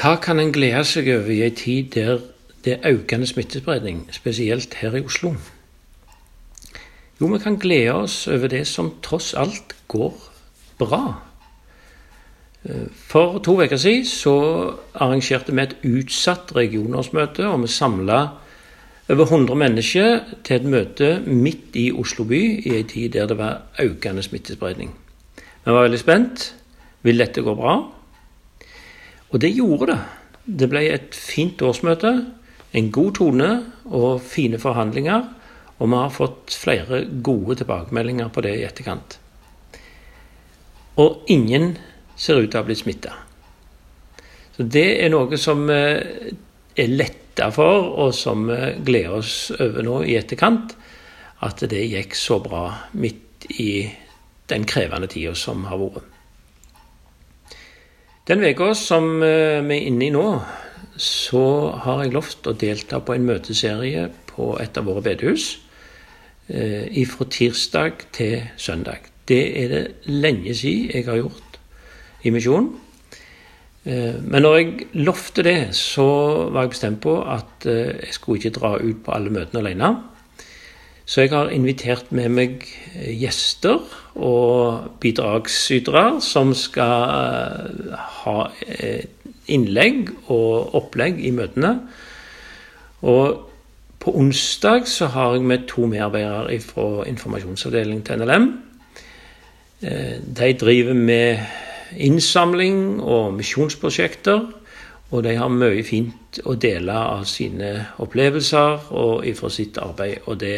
Hva kan en glede seg over i en tid der det er økende smittespredning, spesielt her i Oslo? Jo, vi kan glede oss over det som tross alt går bra. For to uker siden så arrangerte vi et utsatt regionårsmøte, og vi samla over 100 mennesker til et møte midt i Oslo by i en tid der det var økende smittespredning. Vi var veldig spent. Vil dette gå bra? Og det gjorde det. Det ble et fint årsmøte, en god tone og fine forhandlinger. Og vi har fått flere gode tilbakemeldinger på det i etterkant. Og ingen ser ut til å ha blitt smitta. Så det er noe som eh, er letta for, og som vi gleder oss over nå i etterkant. At det gikk så bra midt i den krevende tida som har vært. Den uka som eh, vi er inne i nå, så har jeg lovt å delta på en møteserie på et av våre bedehus. Eh, fra tirsdag til søndag. Det er det lenge siden jeg har gjort i misjonen. Eh, men når jeg lovte det, så var jeg bestemt på at jeg skulle ikke dra ut på alle møtene alene. Så jeg har invitert med meg gjester og bidragsytere som skal eh, ha eh, innlegg og opplegg i møtene. Og på onsdag så har jeg med to medarbeidere fra informasjonsavdelingen til NLM. Eh, de driver med innsamling og misjonsprosjekter. Og de har mye fint å dele av sine opplevelser og ifra sitt arbeid. Og det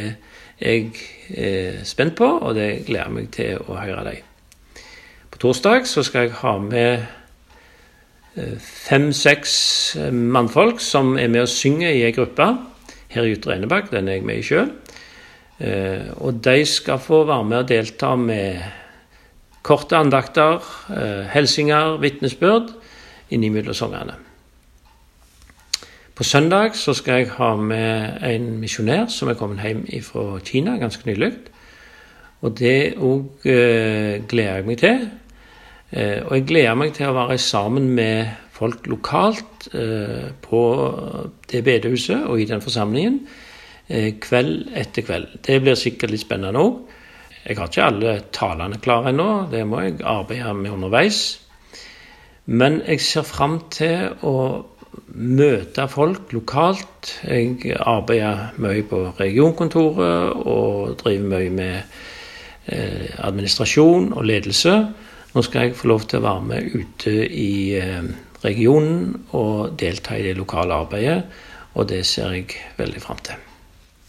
er jeg spent på, og det gleder jeg meg til å høre dem. På torsdag så skal jeg ha med eh, fem-seks eh, mannfolk som er med og synger i ei gruppe her i Ytre Enebakk. Den er jeg med i sjøl. Eh, og de skal få være med og delta med korte andakter, hilsener, vitnesbyrd innimellom sangene. På søndag så skal jeg ha med en misjonær som er kommet hjem fra Kina ganske nylig. Og det òg eh, gleder jeg meg til. Eh, og jeg gleder meg til å være sammen med folk lokalt eh, på det bedehuset og i den forsamlingen eh, kveld etter kveld. Det blir sikkert litt spennende òg. Jeg har ikke alle talene klare ennå, det må jeg arbeide med underveis. Men jeg ser fram til å møte folk lokalt. Jeg arbeider mye på regionkontoret og driver mye med eh, administrasjon og ledelse. Nå skal jeg få lov til å være med ute i eh, regionen og delta i det lokale arbeidet, og det ser jeg veldig fram til.